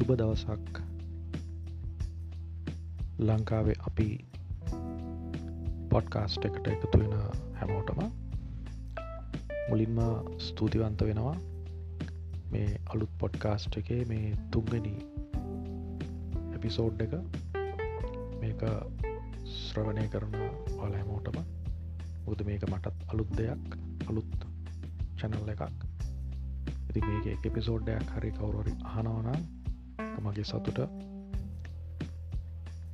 සුබ දවසක්. ලංකාවේ අපි පොඩ්කාස්ට් එකට එකතු වෙන හැමෝටම මුලින්ම ස්තුතිවන්ත වෙනවා. මේ අලුත් පොඩ්කාස්ට් එකේ මේ තුංගනී එපිසෝඩ් එක. මේක ශ්‍රවණය කරන ඔල හැමෝටම. බුද මේක මටත් අලුත් දෙයක් අලුත් චැනල් එකක්. ඉති මේක එපිසෝඩ්ඩයක් හරි කවුරරි අහනවනම් මගේ සතුට.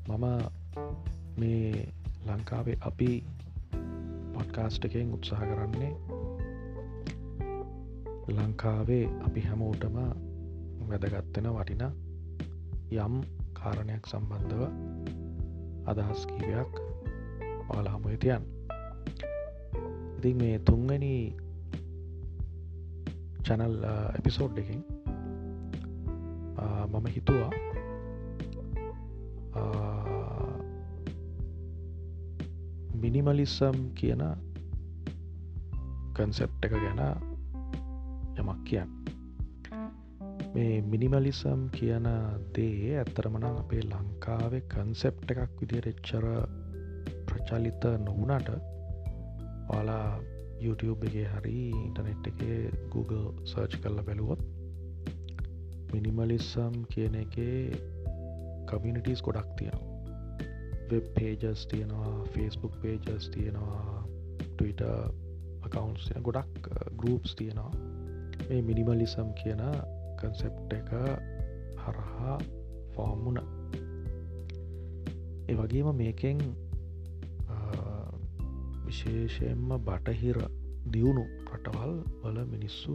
මම මේ ලංකාවේ අපි පොඩ්කාස්ට් එකෙන් උත්සාහ කරන්නේ ලංකාවේ අපි හැමෝටම වැදගත්වෙන වටින යම් කාරණයක් සම්බන්ධව අදහස් කීවයක් ඔයාලාහමුය තියන් ඉතින් මේ තුන්වැනි චැනල් එපිසෝඩ් එකින් මම හිතුවා මිනිමලිස්සම් කියන කන්සෙප් එක ගැන යමක් කියන්න. මේ මිනිමලිසම් කියන දේ ඇත්තරමනං අපේ ලංකාවේ කන්සෙප් එකක් විදිර එච්චර ප්‍රචලිත නොවනට ඔයාලා YouTube එක හරි ඉන්ටනෙට් එක Google සර්ච් කරල බැලුවොත් මිනිමලිස්සම් කියන එක කමියනිටස් ගොඩක් තියෙනවා. වෙබ් පේජස් තියෙනවා ෆස්බුක් පේජස් තියෙනවා ටවිට අකවන්ස් තියෙන ගොඩක් ගරුප්ස් තියෙනවා. මේ මිනිමලිසම් කියන කන්සෙප් එක හරහා ෆෝර්මුණ ඒ වගේම මේකෙන් විශේෂයෙන්ම බටහිර දියුණු රටවල් වල මිනිස්සු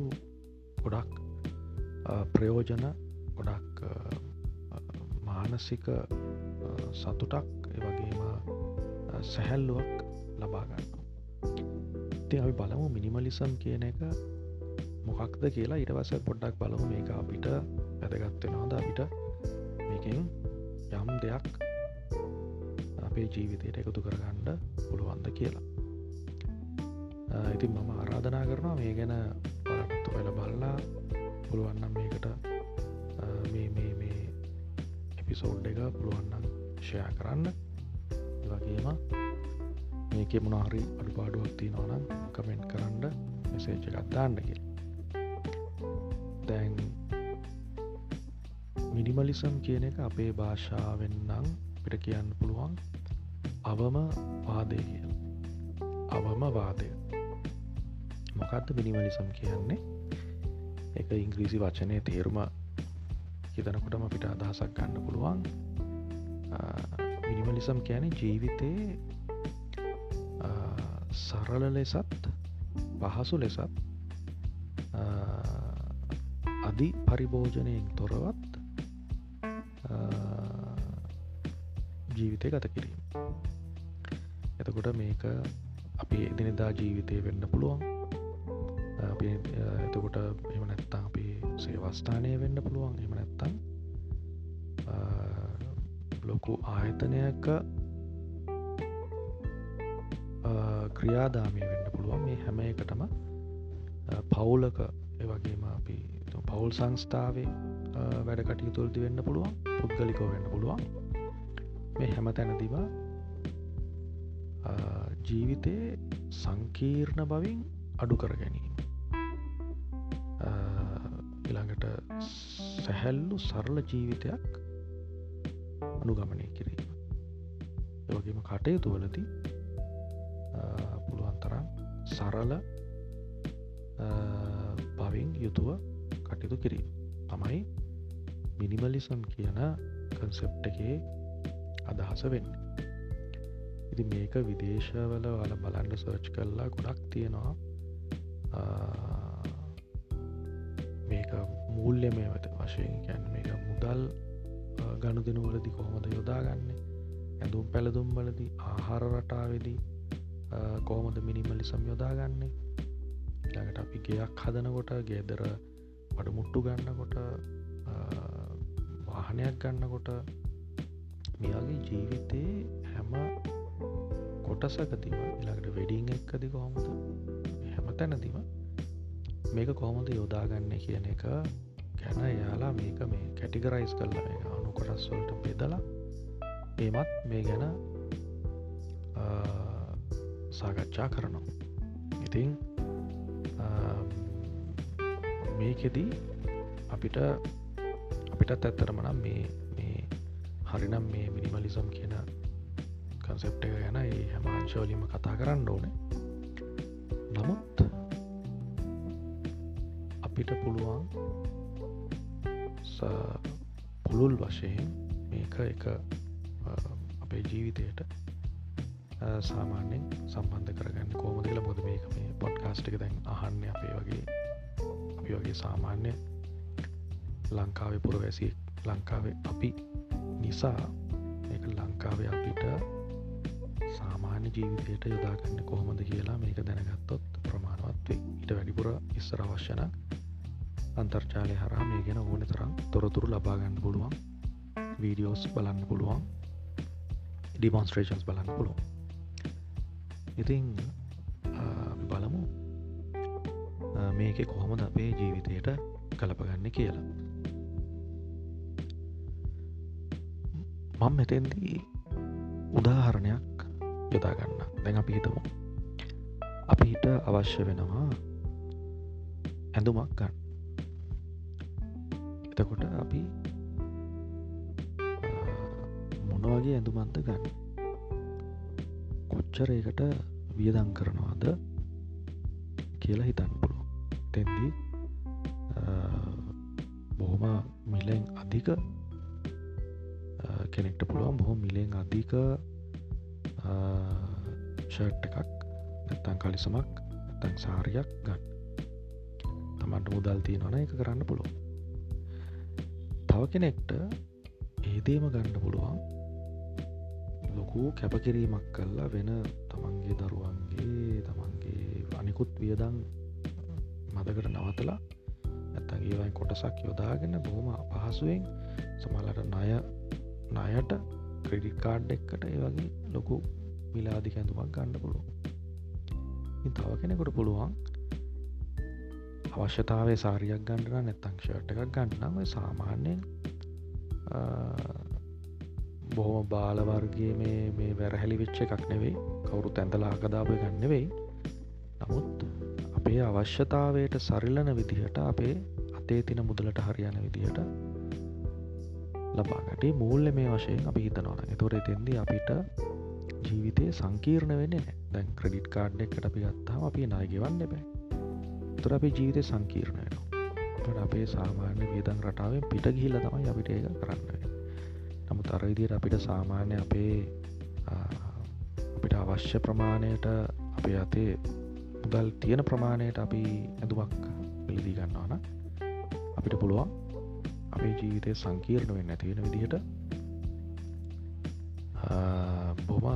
ගොඩක් ප්‍රයෝජන ගොඩක් මානසික සතුටක් වගේම සැහැල්ලුවක් ලබාගන්න ති අපි බලමු මිනිමලිසම් කියන එක මොකක්ද කියලා ඉටවස පොඩ්ඩක් බලමු මේක අපිට වැදගත්වෙනවාද අපිට මේකින් යම් දෙයක් අපේ ජීවිතයට එකතු කරගණ්ඩ පුළුවන්ද කියලා. ඉතින් මම ආරාධනා කරනවා මේ ගැන පරත්තු වෙල බලලා පුළුවන්නම් මේකට මේ මේ මේ එපිසෝඩ් එක පුළුවන්නම් ෂයා කරන්න. වගේම මේක මොනාහරි අඩුපාඩුවක් තියනවනම් කමෙන්ට් කරන්න මෙසේජ ගත්දාන්නක දැන් මිනිමලිසම් කියන එක අපේ භාෂාවෙන්නම් පිට කියන්න පුළුවන් අවම වාදය කියල. අවම වාදය. මොකක්ද මිනිමලිසම් කියන්නේ? එක ඉංග්‍රීසි වචනය තේරුම හිතනකොටම පිට අදහසක් ගන්න පුළුවන්. මිනිමලිසම් කියන ජීවිතයේ සරල ලෙසත් පහසු ලෙසත් අධි පරිභෝජනයෙන් තොරවත් ජීවිතය ගත කිරීම. එතකොට මේක අපි එදිනෙදා ජීවිතය වෙන්න පුළුවන්. එතකොට එම නැත්තා අපි සේවස්ථානය වෙන්න පුළුවන්. එම නැත්තන් ලොකු ආයතනයක ක්‍රියාදාමය වෙන්න පුළුවන්. මේ හැම එකටම පවුලක වගේම අපි පවුල් සංස්ථාවේ වැඩ කටයුතුල්දි වෙන්න පුළුවන් පුද්ගලිකෝ වෙන්න පුළුවන්. මේ හැම තැනදිව ජීවිතයේ සංකීර්ණ බවින් අඩු කර ගැනීම. ඉළඟට සැහැල්ලු සරල ජීවිතයක් අනුගමනය කිරීම. යෝගේම කටයුතු වලදී පුළුවන්තරම් සරල බවින් යුතුව කටයුතු කිරීම. තමයි මිනිමලිසම් කියන කන්සෙප්ට එකේ අදහස වෙන්න. ඉති මේක විදේශවල වල බලන්ඩ සර්ච් කරලා ගොඩක් තියෙනවා. මේක මූල්්‍යමය වත වශයෙන් කැන් මේක මුදල් ගණු දෙනුවලදි කොහොමද යොදාගන්නේ? ඇඳුම් පැළදුම් වලදී ආහාර රටාවෙදී කෝමද මිනිමලිසම් යොදාගන්නේ? ළඟට අපි ගයක් හදනකොට ගේදර පඩු මුට්ටු ගන්නකොට වාහනයක් ගන්නකොට මෙයාගේ ජීවිතයේ හැම කොටසකතිම ඉළඟට වෙඩිං එක්කදි කොහොමද? හැම තැනතිම මේක කොහොමද යොදාගන්න කියන එක ගැන යාලා මේක මේ කැටිගරයිස් කරල මේ අනු කොටස්වලට බෙදලා ඒමත් මේ ගැන සාකච්ඡා කරනවා. ඉතින් මේකෙදී අපිට අපිටත් ඇත්තරමනම් මේ මේ හරිනම් මේ මිනිමලිසම් කියන කන්සෙප්ට එක ගැන ඒ හැමාංශවලින්ම කතා කරන්න ඕනේ. නමුත් අපිට පුළුවන්. පුළුල් වශයෙන් මේක එක අපේ ජීවිතයට සාමාන්‍යෙන් සම්බන්ධ කරගන්න කෝම කියල. මොද මේක මේ පොඩ්කාස්ටික දැන් අහන්න අපේ වගේ අපි වගේ සාමාන්‍ය ලංකාවේ පුරවැසි ලංකාවේ අපි නිසා එක ලංකාවේ අපිට සාමාන්‍ය ජීවිතයට යොදාගන්න කොහොමද කියලා මේක දැනගත්තොත් ප්‍රමාණවත් වේ ඊට වැඩිපුර ඉස්සර අවශ්‍යන අන්තර්ජාලය හරහා මේ ගැන ඕන තරම් තොරතුරු ලබාගන්න පුළුවන්. වීඩියෝස් බලන්න පුළුවන්. ඩිමොන්ස්ට්‍රේෂන්ස් බලන්න පුළුවන්. ඉතිං බලමු. මේක කොහොමද අපේ ජීවිතයට කලපගන්න කියලා. මං මෙතෙන්දී උදාහරණයක් යොදාගන්න දැන් අපි හිතමු. අපිහිට අවශ්‍ය වෙනවා ඇඳුමක් ගන්න. එතකොට අපි මොනවගේ ඇඳුමන්ත ගන්න? කොච්චරයකට වියදං කරනවාද කියලා හිතන්න පුළුව තෙන්දී බොහොම මිලෙන් අධික කෙනෙක්ට පුළුවන් බොහොම මිලෙන් අධික ෂර්ට් එකක් නැත්තන් කලිසමක් තැන් සාරයක් ගන්න. තමන්ට මුදල් තියෙනවන එක කරන්න පුළුවන්. තව කෙනෙක්ට ඒදේම ගන්න පුළුවන්. ලොකු කැපකිරීමක් කල්ලා වෙන තමන්ගේ දරුවන්ගේ තමන්ගේ අනිකුත් වියදං මදකට නවතලා ඇත්තන් ඒවයි කොටසක් යොදාගෙන බොහොම පහසුවෙන් සමලට ණය ණයට ක්‍රඩිට් කාඩ් එක්කට ඒ වගේ ලොකු මිලාදි කැඳුමක් ගන්න පුළුවන්. තව කෙනෙකොට පුළුවන් අවශ්‍යතාවේ සාරියක් ගණඩන නැත්තං ෂර්ට එකක් ගන්නම සාමාන්‍යයෙන් බොහොම බාලවර්ගේ මේ මේ වැරහැලි වෙච්ච එකක් නෙවෙයි. කවුරු තැඳලා අකදාපය ගන්නවෙයි නමුත් අපේ අවශ්‍යතාවයට සරිලන විදිහට අපේ අතේ තින මුදලට හරියන විදිහට ලබාගට මූල්ල මේ වශයෙන් අපි හිතනවන එතොර එතෙන්දී අපිට ජීවිතය සංකීර්ණ වෙන්න නෑ දැන් ක්‍රඩිට් කාඩ් එකට අපි ගත්තාම අපි නායගෙවන්න බෑ තුර අපේ ජීවිතය සංකීර්ණයනවා අපේ සාමාන්‍ය වියදන් රටාවෙන් පිට ගිහිල්ල තමයි අපිට ඒක කරන්න නමුත් අරවිදියට අපිට සාමාන්‍ය අපේ අපිට අවශ්‍ය ප්‍රමාණයට අපේ අතේ මුදල් තියෙන ප්‍රමාණයට අපි ඇඳුමක් පිළිදී ගන්නවාන අපිට පුළුවන් අපේ ජීවිතය සංකීර්ණ වෙන්න තියෙන විදිහට බොම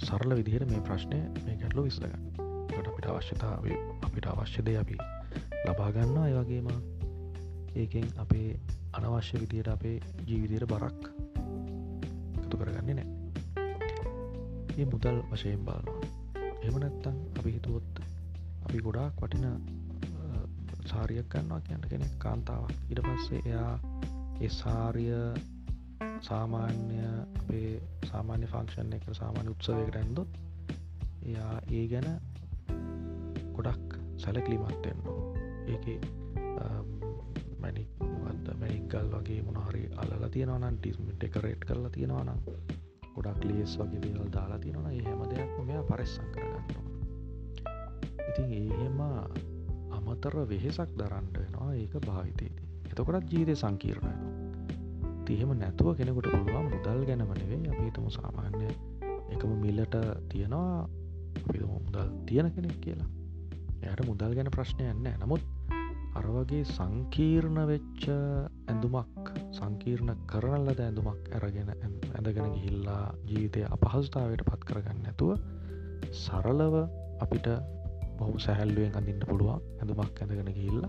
සරල විදිහට මේ ප්‍රශ්නය මේ ගැටලු විස්ලගන්න ට අපිට අවශ්‍යතාව අපිට අවශ්‍යදය අපි ලබාගන්නා ඒවගේම ඒකෙන් අපේ අනවශ්‍ය විදියට අපේ ජීවිතයට බරක් එකතු කරගන්නේ නෑ ඒ මුදල් වශයෙන් බලනවා. එම නැත්තං අපි හිතුවොත් අපි ගොඩාක් වටින සාරියක් ගන්නවා කියන්න කෙනෙක් කාන්තාවක්. ඉට පස්සේ එයා ඒ සාරිය සාමාන්‍ය අපේ සාමාන්‍ය ෆංක්ෂන් එක සාමාන්‍ය උත්සවයකට ඇන්දොත් එයා ඒ ගැන ගොඩක් සැලකලිමත්වෙන්න ඒක මැනික් මැනික්ගල් වගේ මොනහරි අල්ල තියෙනවන ටිස්ම ටෙකරේට් කරලා තියෙනවනම් ගොඩක් ලේස් වගේ දේවල් දාලා තියෙනවන ඒ හැම දෙයක් මෙයා පරෙස්සං කරගන්නවා ඉතින් ඒහෙම අමතර වෙහෙසක් දරන්ඩ වෙනවා ඒක භාවිතයේදී. එතකොටත් ජීවිතය සංකීර්ණයනවා තිහෙම නැතුව කෙනෙකුට පුළුවන් මුදල් ගැනමනවේ අපිතම සාමාන්‍ය එකම මිල්ලට තියෙනවා අපිම මුදල් තියෙන කෙනෙක් කියලා. එයට මුදල් ගැන ප්‍රශ්නයන්න නමුත් අරවගේ සංකීර්ණ වෙච්ච ඇඳුමක් සංකීර්ණ කරනල්ලද ඇඳුමක් ඇරගෙන ඇඳගෙන ගිහිල්ලා ජීවිතය අපහසුතාවට පත් කරගන්න ඇතුව සරලව අපිට බොහොම සැහැල්ලුවෙන් අඳන්න පුළුවන් ඇඳුමක් ඇඳගෙන ගිල්ල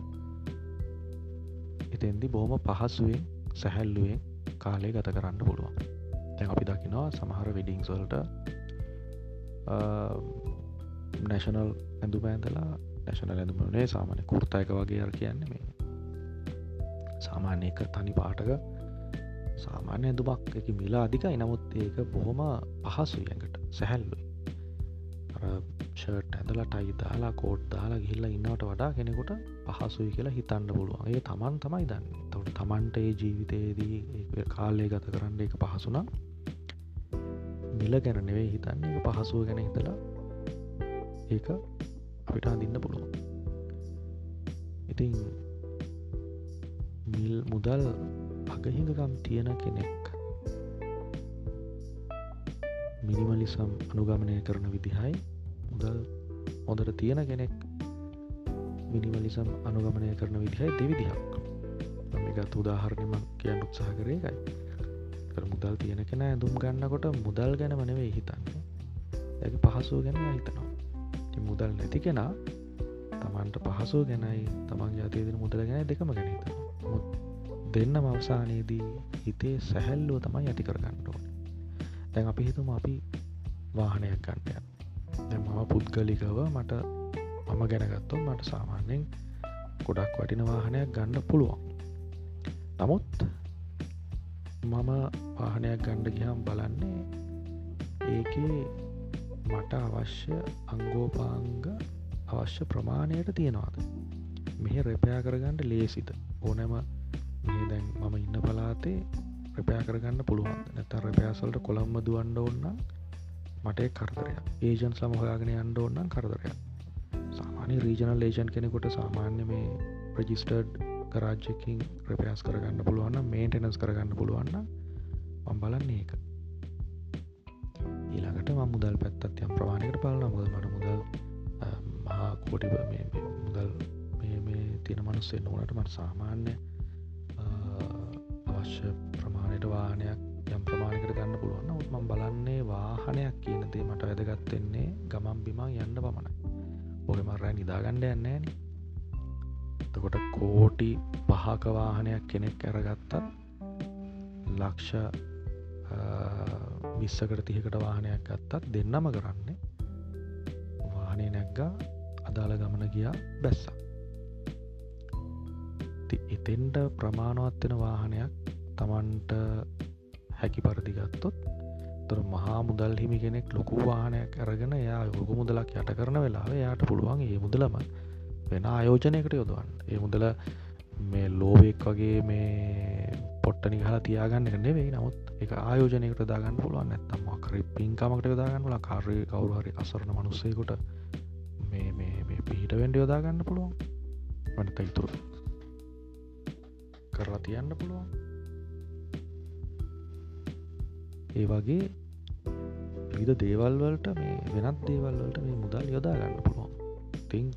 එතෙන්දි බොහොම පහසුවෙන් සැහැල්ලුවෙන් කාලය ගත කරන්න පුළුවන්. තැන් අපි දකිනවා සමහර විඩිං සොල්ට නැශනල් ඇඳුම ඇඳලා නැශනල් ඇඳුමනේ සාමානය කුර්තායක වගේ අර කියන්න මේ. සාමාන්‍ය එක තනි පාටක සාමාන්‍ය ඇඳුමක්. එක මිලා අධිකයි. නමුත් ඒක බොහොම පහසුයඟට සැහැල්ලුයි. ෂර්ට් ඇඳලා ටයි දාලා කෝට් දාලා ගිහිල්ල ඉන්නවට වඩා කෙනෙකුට පහසුයි කියලා හිතන්න පුළුවන්. ඒ තමන් තමයි දන්න. තවට තමන්ට ඒ ජීවිතයේදී කාලය ගත කරන්න එක පහසුනම් මිල ගැන නෙවෙයි හිතන්න. එක පහසුව ගැන හිතලා ඒක අපිට අඳන්න පුළුවන්. ඉතින් මිල් මුදල් අගහිඟකම් තියෙන කෙනෙක් මිනිමලිසම් අනුගමනය කරන විදිහයි මුදල් හොඳට තියෙන කෙනෙක් මිනිමලිසම් අනුගමනය කරන විදිහයි දෙවිදිහක්. මේකත් උදාහරණම කියන්න උත්සාහ කරේකයි මුදල් තියෙන කෙන ඇඳුම් ගන්නකොට මුදල් ගැන මනවේ හිතන්නේ. ඇ පහසුව ගැන හිතනවා. මුදල් නැති කෙනා තමන්ට පහසුව ගැනයි තමන් ජාතියදින මුදල ගැන දෙකම ගැන හිතනවා. දෙන්න අවසානයේදී හිතේ සැහැල්ලුව තමයි ඇති කරගන්න ඕන. දැන් අපි හිතුම අපි වාහනයක් ගන්නය මම පුද්ගලිකව මට මම ගැනගත්තොත් මට සාමාන්‍යෙන් ගොඩක් වටින වාහනයක් ගන්න පුළුවන්. නමුත් මම වාහනයක් ගණ්ඩ ගිහම් බලන්නේ ඒක මට අවශ්‍ය අංගෝපාංග අවශ්‍ය ප්‍රමාණයට තියෙනවාද? මෙහ රැපයා කරගන්නට ලේසිද? ඕනෑම මේ දැන් මම ඉන්න පලාතේ රැපයා කරගන්න පුළුවන්. නැත රැපයාසල්ට කොළම්ම දුවන්ඩ ඔන්නම් මට කරදරය ඒජන් සම හොයාගෙන අන්ඩ ඔන්නම් කරදරය සාමානය රීජනල් ඒජන් කෙනෙකුට සාමාන්‍ය මේ ප්‍රජිස්ටර්ඩ් කරාජ්‍යකින් ප්‍රපයාස් කරගන්න පුළුවන්න මේන්ටෙනස් කරගන්න පුළුවන්න මම් බලන්නේ ඒක. ඊළඟට ම මුදල් පැත්තත් යම් ප්‍රමාණයකට පාලන මුද මට මුදල් මහා කෝටි මුදල් මේ තියෙන මනුස්සේ නොනට මට සාමාන්‍ය අවශ්‍ය ප්‍රමාණයට වානයක් යම් ප්‍රමාණකට ගන්න පුළුවන් උත්මම් බලන්නේ වාහනයක් කියනදේ මට වැදගත්වෙන්නේ ගමන් බිමන් යන්න පමණයි. ඔය මරෑ නිදාගණ්ඩ යන්නේන තකොට කෝටි පහක වාහනයක් කෙනෙක් ඇරගත්තත් ලක්ෂ විස්සකට තිහකට වාහනයක් ගත්තත් දෙන්නම කරන්නේ වාහනය නැක්ගා අදාළ ගමන ගියා බැස්ස. එතෙන්ට ප්‍රමාණවත්වෙන වාහනයක් තමන්ට හැකි පරදිගත්තොත් තොර මහා මුදල් හිමි කෙනෙක් ලොකු වාහනයක් අරගෙන යා යොගු මුදලක් යට කරන වෙලා යායට පුළුවන් ඒ මුදලම වෙන ආයෝජනයකට යොදවන්න. ඒ මුදල මේ ලෝවෙක් වගේ මේ පොට්ටනි හලා තියාගන්න එක නෙවෙයි. නමුත් එක ආයෝජනයකට දාගන්න පුළුවන් නැත්තම් කර පින්කමකට යොදාගන්න ල කාරය කවරු හරි අසරණ මනුස්සයකුට මේ මේ පිහිට වෙන්ඩ යොදාගන්න පුළුවන්. වනත ඉතුර කරලා තියන්න පුළුවන්. ඒ වගේ විධ දේවල්වලට මේ වෙනත් දේවල්වලට මේ මුදල් යොදා ගන්න පුළුවන්. තිං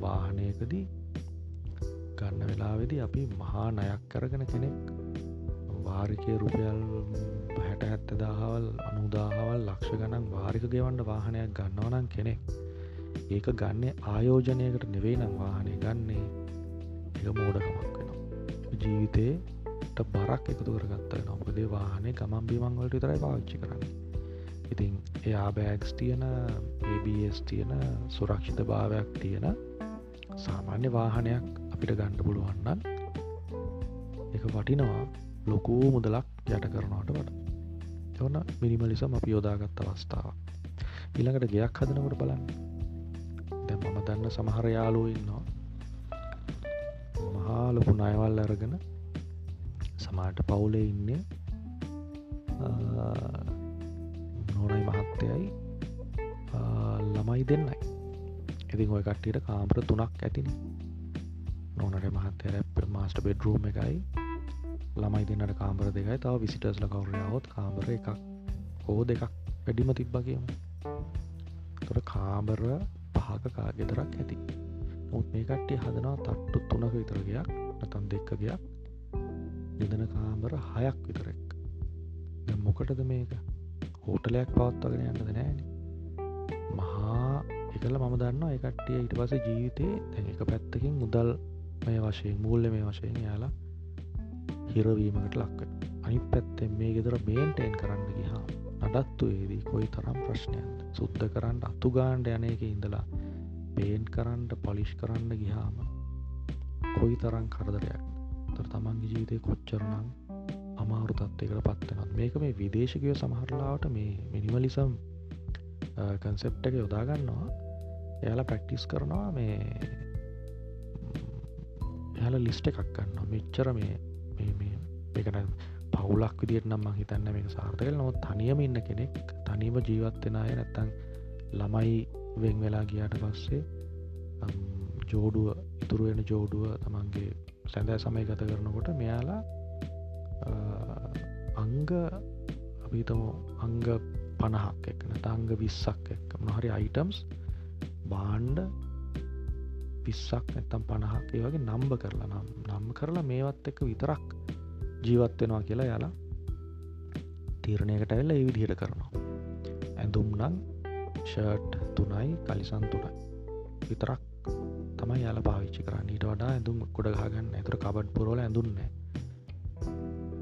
වාහනයකදී ගන්න වෙලාවෙදි අපි මහා නයක් කරගෙන කෙනෙක් වාරිකය රුපියල් හැට හැත්ත දාහවල් අනුදාහවල් ලක්ෂ ගණන් වාරික ගෙවන්ඩ වාහනයක් ගන්නවනන් කෙනෙක් ඒක ගන්නේ ආයෝජනයකට නෙවෙයි නම් වාහනය ගන්නේ එක මෝඩකමක් වෙනවා. ජීවිතයේ බරක් එකතු කරගත්ත නොමකදේ වාහනේ ගමන් බිමංවලට විතරයි පාච්චි කරන්න. ඉතින් එයා බෑගස් තියෙන ABS තියෙන සුරක්ෂිත භාවයක් තියෙන සාමාන්‍ය වාහනයක් අපිට ගණ්ඩ පුළුවන්නන් එක වටිනවා. ලොකූ මුදලක් යට කරනවට වට එවන්න මිනිමලිසම අපි යොදාගත්ත අවස්ථාව ඊළඟට ගයක් හදනකට බලන්න. දැ මම දන්න සමහර යාලෝ ඉන්නවා. මහා ලොකු නයවල් අරගෙන සමාට පවුලේ ඉන්න නොනයි මහත්තයයි ළමයි දෙන්නයි. ඉතින් ඔය කට්ටියට කාම්පර තුනක් ඇතිනි. නොනට මහත්තය මාස්ට බෙඩරූම් එකයි. ළමයි දෙන්නට කාම්බර දෙකයි. තව විසිටස්ල කවරයාවොත් කාමර එකක් හෝ දෙකක් වැඩිම තිබ්බ කියම. තොර කාමර පහක කාගෙදරක් ඇති. මුත් මේ කට්ටිය හදනවා තට්ටු තුනක විතරගයක් නතන් දෙක්කගයක් නිදන කාමර හයක් විතරෙක් මොකටද මේක? හෝටලයක් පවත්වගෙන යන්නද නෑන මහා එකල මම දන්න එකට්ටිය ඉට පස ජීවිතේ තැ එක පැත්තකින් මුදල් මේ වශයෙන් මූල්ල මේ වශයෙන් යාලා හිරවීමකට ලක්ක අනි පැත්තෙන් මේ ගෙදර මේන්ටේන් කරන්න ගිහා නඩත්තු ඒදී කොයි තරම් ප්‍රශ්නයන්ද සුද්ධ කරන්න අතු ගාන්ඩ යන එක ඉඳලා පේන් කරන්න පොලිෂ් කරන්න ගිහාම කොයි තරම් කරදරයක් තර තමන්ගේ ජීවිතය කොච්චරනම් අමාරු තත්වයකට පත්වෙනත් මේක මේ විදේශකය සමහරලාවට මේ මිනිමලිසම් කන්සෙප්ට uh, එක යොදාගන්නවා එයාලා ප්‍රක්ටිස් කරනවා මේ එහල ලිස්ට එකක් ගන්න මෙච්චර මේ මේකන පවුලක් විදිට නම් හිතන්න මේ සාර්ථකල නොත් තනියම ඉන්න කෙනෙක් තනිම ජීවත්වෙන අය නැත්තං ළමයි වෙන් වෙලා ගියාට පස්සේ ජෝඩුව ඉතුරුවෙන ජෝඩුව තමන්ගේ සැඳෑ සමය ගත කරනකොට මෙයාලා අංග අපිතම අංග පණහක් එක්න තංග විස්සක් එක් මොහරි අයිටම්ස් බාණ්ඩ පිස්සක් නැත්තම් පණහක් ඒ වගේ නම්බ කරලා නම් නම්ම කරලා මේවත් එක විතරක් ජීවත්වෙනවා කියලා යාලා තීරණයකට ඇල්ල ඒ විදිහට කරනවා. ඇඳුම් නං ෂර්ට් තුනයි කලිසන් තුනයි. විතරක් තමයි යාල පාවිච්චි කරන්න. ඊට වඩා ඇඳුම් කොඩ ගහගන්න. ඇතුර කබඩ් පුරෝල ඇඳුන්නේ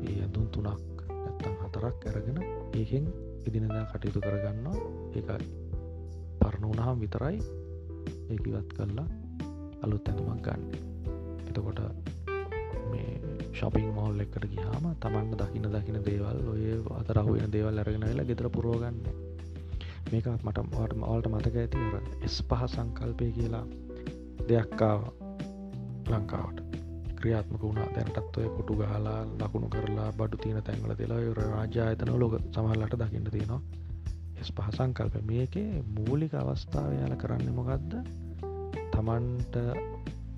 ඒ ඇඳුම් තුනක් නැත්තම් හතරක් ඇරගෙන ඒකෙන් ඉදිනදා කටයුතු කරගන්නවා. ඒකයි. පරණ වුණහම් විතරයි ඒකිවත් කරලා අලුත් ඇඳුමක් ගන්න. එතකොට මේ ශොපිං මෝල් එකට ගිහාම තමන්ට දකින දකින දේවල් ඔය අතරහුවෙන දේවල් අරගෙන වෙලා ගෙදර පුරෝගන්න මේක මට වාට මවල්ට මතක ඇති එස් පහ සංකල්පය කියලා දෙයක්කාව ලංකාවට. ක්‍රියාත්මක වුණා. දැනටත් ඔය කොටු ගහලා ලකුණු කරලා බඩු තියෙන තැන්වල දෙලා රාජායතන ලොක සමහල්ලට දකින්න තියෙනවා. එස් පහසංකල්ප මේකේ මූලික අවස්ථාව යාල කරන්න මොකක්ද තමන්ට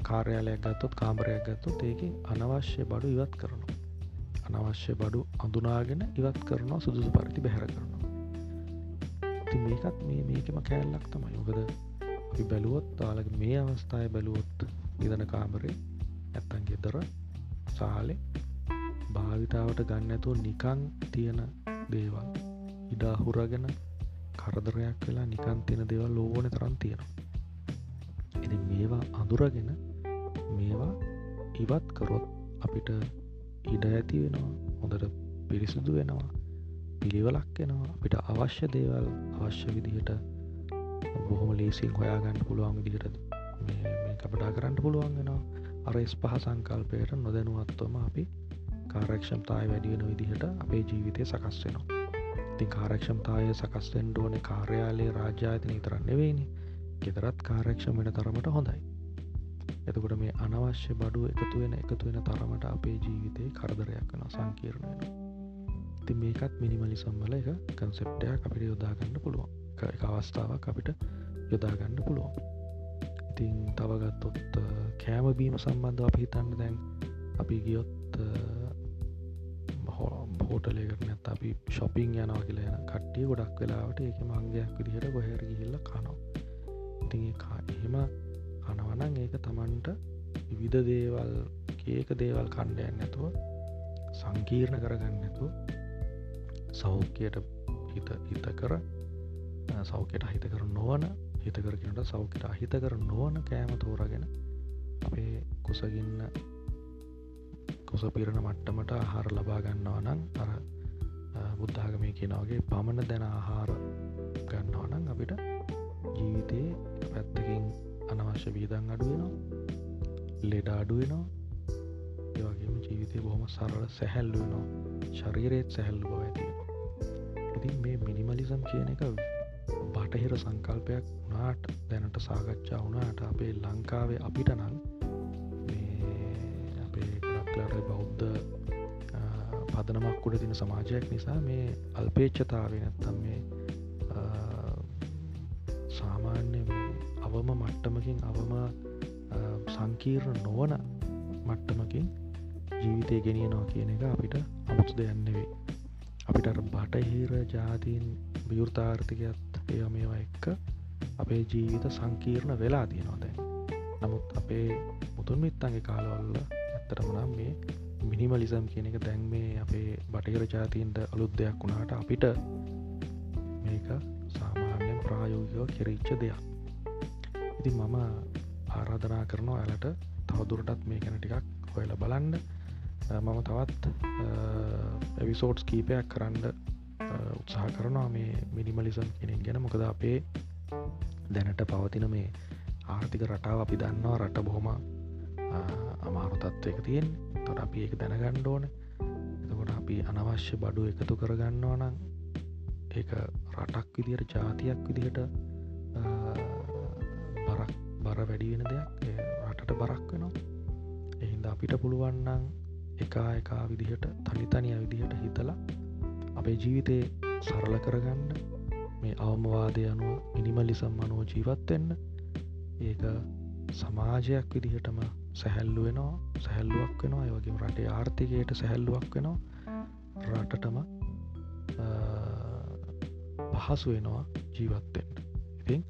කාර්යාලයක් ගත්තොත් කාමරයක් ගත්තොත් ඒක අනවශ්‍ය බඩු ඉවත් කරනවා. අනවශ්‍ය බඩු අඳුනාගෙන ඉවත් කරනවා සුදුසු පරිදි බැහැර කරනවා. ති මේකත් මේ මේකම කෑල්ලක් තමයි. යොකද අපි බැලුවොත් තාලක මේ අවස්ථාය බැලුවොත් ඉදන කාමරේ ඇත්තන් ගෙදර සාලෙ භාවිතාවට ගන්න ඇතුව නිකං තියෙන දේවල්. ඉඩාහුරගෙන කරදරයක් වෙලා නිකන් තියෙන දේවල් ලෝවන තරන් තියෙනවා. එති මේවා අඳුරගෙන මේවා ඉවත් කරොත් අපිට ඉඩ ඇති වෙනවා හොඳට පිරිසිදු වෙනවා පිළිවලක් වෙනවා අපිට අවශ්‍ය දේවල් අවශ්‍ය විදිහට බොහොම ලේසින් හොයාගන්න පුළුවන් විදිහට කපටා කරන්න පුළුවන් වෙනවා. අරස් පහ සංකල්පයට නොදැනුවත්වම අපි කාරක්ෂම්තාය වැඩියෙන විදිහට අපේ ජීවිතය සකස් වෙනවා. ති කාරක්ෂම්තාය සකස්වෙන් ඩෝන කාර්යාලයේ රාජ්‍යාතන තරන්න නෙවෙයිනි. ගෙදරත් කාරක්ෂම වෙන තරමට හොඳයි. එතකොට මේ අනවශ්‍ය බඩු එකතු වෙන එකතු වෙන තරමට අපේ ජීවිතය කරදරයක් වන සංකීර්ණයන ති මේකත් මිනිමලි සම්බල එක කන්සෙප්ටයක් අපිට යොදාගන්න පුළුවන්. එක අවස්ථාවක් අපිට යොදාගන්න පුළුවන්. ඉතින් තවගත්තොත් කෑමබීම සම්බන්ධ අප හිතන්න දැන් අපි ගියොත් හෝටලේකරන ඇත් අපි ශොපිං යනවා කියලා යන කට්ටිය ගොඩක් වෙලාවට ඒක මංගයක් විදිහට ගොහැර ගිහිල්ල කනවා. ඉතින් එහෙම කනවනන් ඒක තමන්ට විවිධ දේවල් ඒක දේවල් කණ්ඩයන් නැතුව සංකීර්ණ කරගන්න ඇතු සෞඛ්‍යයට හිත හිත කර සෞඛ්‍යයට හිත කර නොවන හිතකරගෙනට සෞඛ්‍යට අහිතකර නොවන කෑම තෝරගෙන අපේ කුසගන්න කුස පිරණ මට්ටමට ආහාර ලබා ගන්නවා නම් අර බුද්ධාගමය කියනවගේ පමණ දැන ආහාර ගන්නවා නම් අපිට ජීවිතයේ පැත්තකින් අනවශ්‍ය වීදන් අඩුවෙනවා ලෙඩ අඩුවෙනවා ඒවගේම ජීවිතය බොහොම සරල සැහැල්ලුවනවා ශරීරයත් සැහැල්ලු බව ඇතිව ඉතින් මේ මිනිමලිසම් කියන එක බටහිර සංකල්පයක් වනාට දැනට සාකච්ඡා වනාට අපේ ලංකාවේ අපිට නම් අපේ ගොඩක්ලට බෞද්ධ පදනමක් උඩ තින සමාජයක් නිසා මේ අල්පේච්චතාව නැත්තම් මේ සාමාන්‍ය අවම මට්ටමකින් අවම සංකීර්ණ නොවන මට්ටමකින් ජීවිතය ගෙනියනවා කියන එක අපිට අමුතු දෙයන්නෙවෙයි අපිට බටහිර ජාතීන් විවෘතාර්ථකයත් ඒ මේවා එක්ක අපේ ජීවිත සංකීර්ණ වෙලා තියෙනවා දැන්. නමුත් අපේ මුතුන් මිත්තන්ගේ කාලවල්ල ඇත්තරමනම් මේ මිනිමලිසම් කියන එක දැන් මේ අපේ බටහිර ජාතීන්ට අලුත් දෙයක් වුණාට අපිට මේක සාමාන්‍යෙන් ප්‍රායෝගිකව කෙරීච්ච දෙයක්. ඉති මම ආරාධනා කරනවා ඇලට තවදුරටත් මේ ගැන ටිකක් හොයල බලන්න. මම තවත් එවිසෝට්ස් කීපයක් කරන්න උත්සාහ කරනවා මේ මිනිමලිසම් කෙනෙක් ගැන. මොකද අපේ දැනට පවතින මේ ආර්ථික රටාව අපි දන්නවා රට බොහොම අමාරු තත්වයක තියෙන් තොට අපි ඒක දැනගණ්ඩ ඕන. එතකොට අපි අනවශ්‍ය බඩු එකතු කරගන්නවා නම් ඒක රටක් විදියට ජාතියක් විදිහට බරක් බර වැඩිවෙන දෙයක්. රටට බරක් වෙනවා. එහින්ද අපිට පුළුවන්නන් එකා එකා විදිහට තනිතනිය විදිහට හිතලා අපේ ජීවිතය සරල කරගන්න මේ අවමවාදය අනුව මිනිමලිසම් අනුව ජීවත්වෙන්න ඒක සමාජයක් විදිහටම සැහැල්ලු වෙනවා සැහැල්ලුවක් වෙනවා. ඒවගේ රටේ ආර්ථිකයට සැහැල්ලුවක් වෙනවා. රටටම පහසු වෙනවා ජීවත්තෙන්ට ඉතින්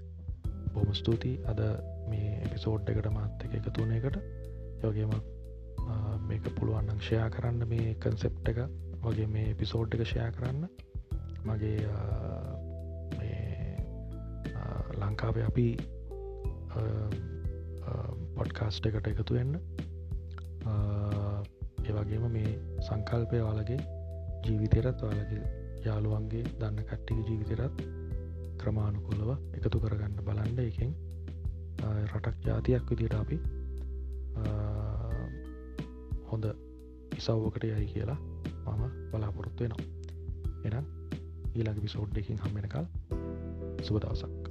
බොම ස්තුතියි අද මේ එපිසෝඩ් එකට මාත් එක එකතුන එකට. යෝගේම මේක පුළුවන්නම් ෂයා කරන්න මේ කන්සෙප් එක. වගේ මේ එපිසෝඩ් එක ෂයා කරන්න. මගේ ලංකාවේ අපි පොඩ්කාස්ට් එකට එකතු වෙන්න. ඒවගේම මේ සංකල්පය වලගේ ජීවිතයරත් වලගේ යාළුවන්ගේ දන්න කට්ටික ජීවිතරත් ක්‍රමාණුකුලව එකතු කරගන්න බලන්ඩ එකෙන් රටක් ජාතියක් විදිට අපි හොඳ ඉසව්වකට යයි කියලා මම බලාපොරොත්තු වෙනවා. එනම් ඊළඟ විසෝඩ් එකින් හම්මෙනකල් සුබදවසක්